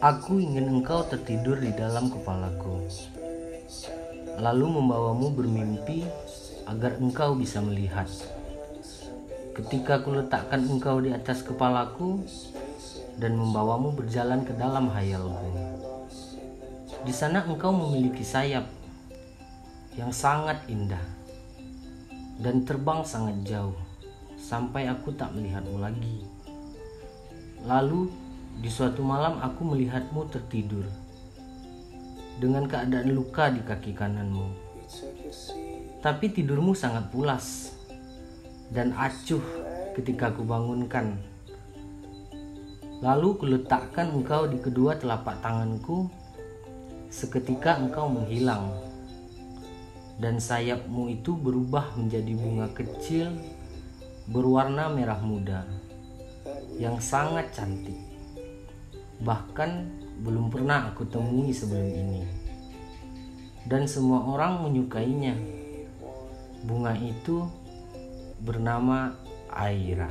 Aku ingin engkau tertidur di dalam kepalaku, lalu membawamu bermimpi agar engkau bisa melihat. Ketika ku letakkan engkau di atas kepalaku dan membawamu berjalan ke dalam hayalku. Di sana engkau memiliki sayap yang sangat indah dan terbang sangat jauh sampai aku tak melihatmu lagi. Lalu di suatu malam aku melihatmu tertidur dengan keadaan luka di kaki kananmu. Tapi tidurmu sangat pulas dan acuh ketika aku bangunkan. Lalu kuletakkan engkau di kedua telapak tanganku. Seketika engkau menghilang dan sayapmu itu berubah menjadi bunga kecil berwarna merah muda yang sangat cantik bahkan belum pernah aku temui sebelum ini. Dan semua orang menyukainya. Bunga itu bernama Aira.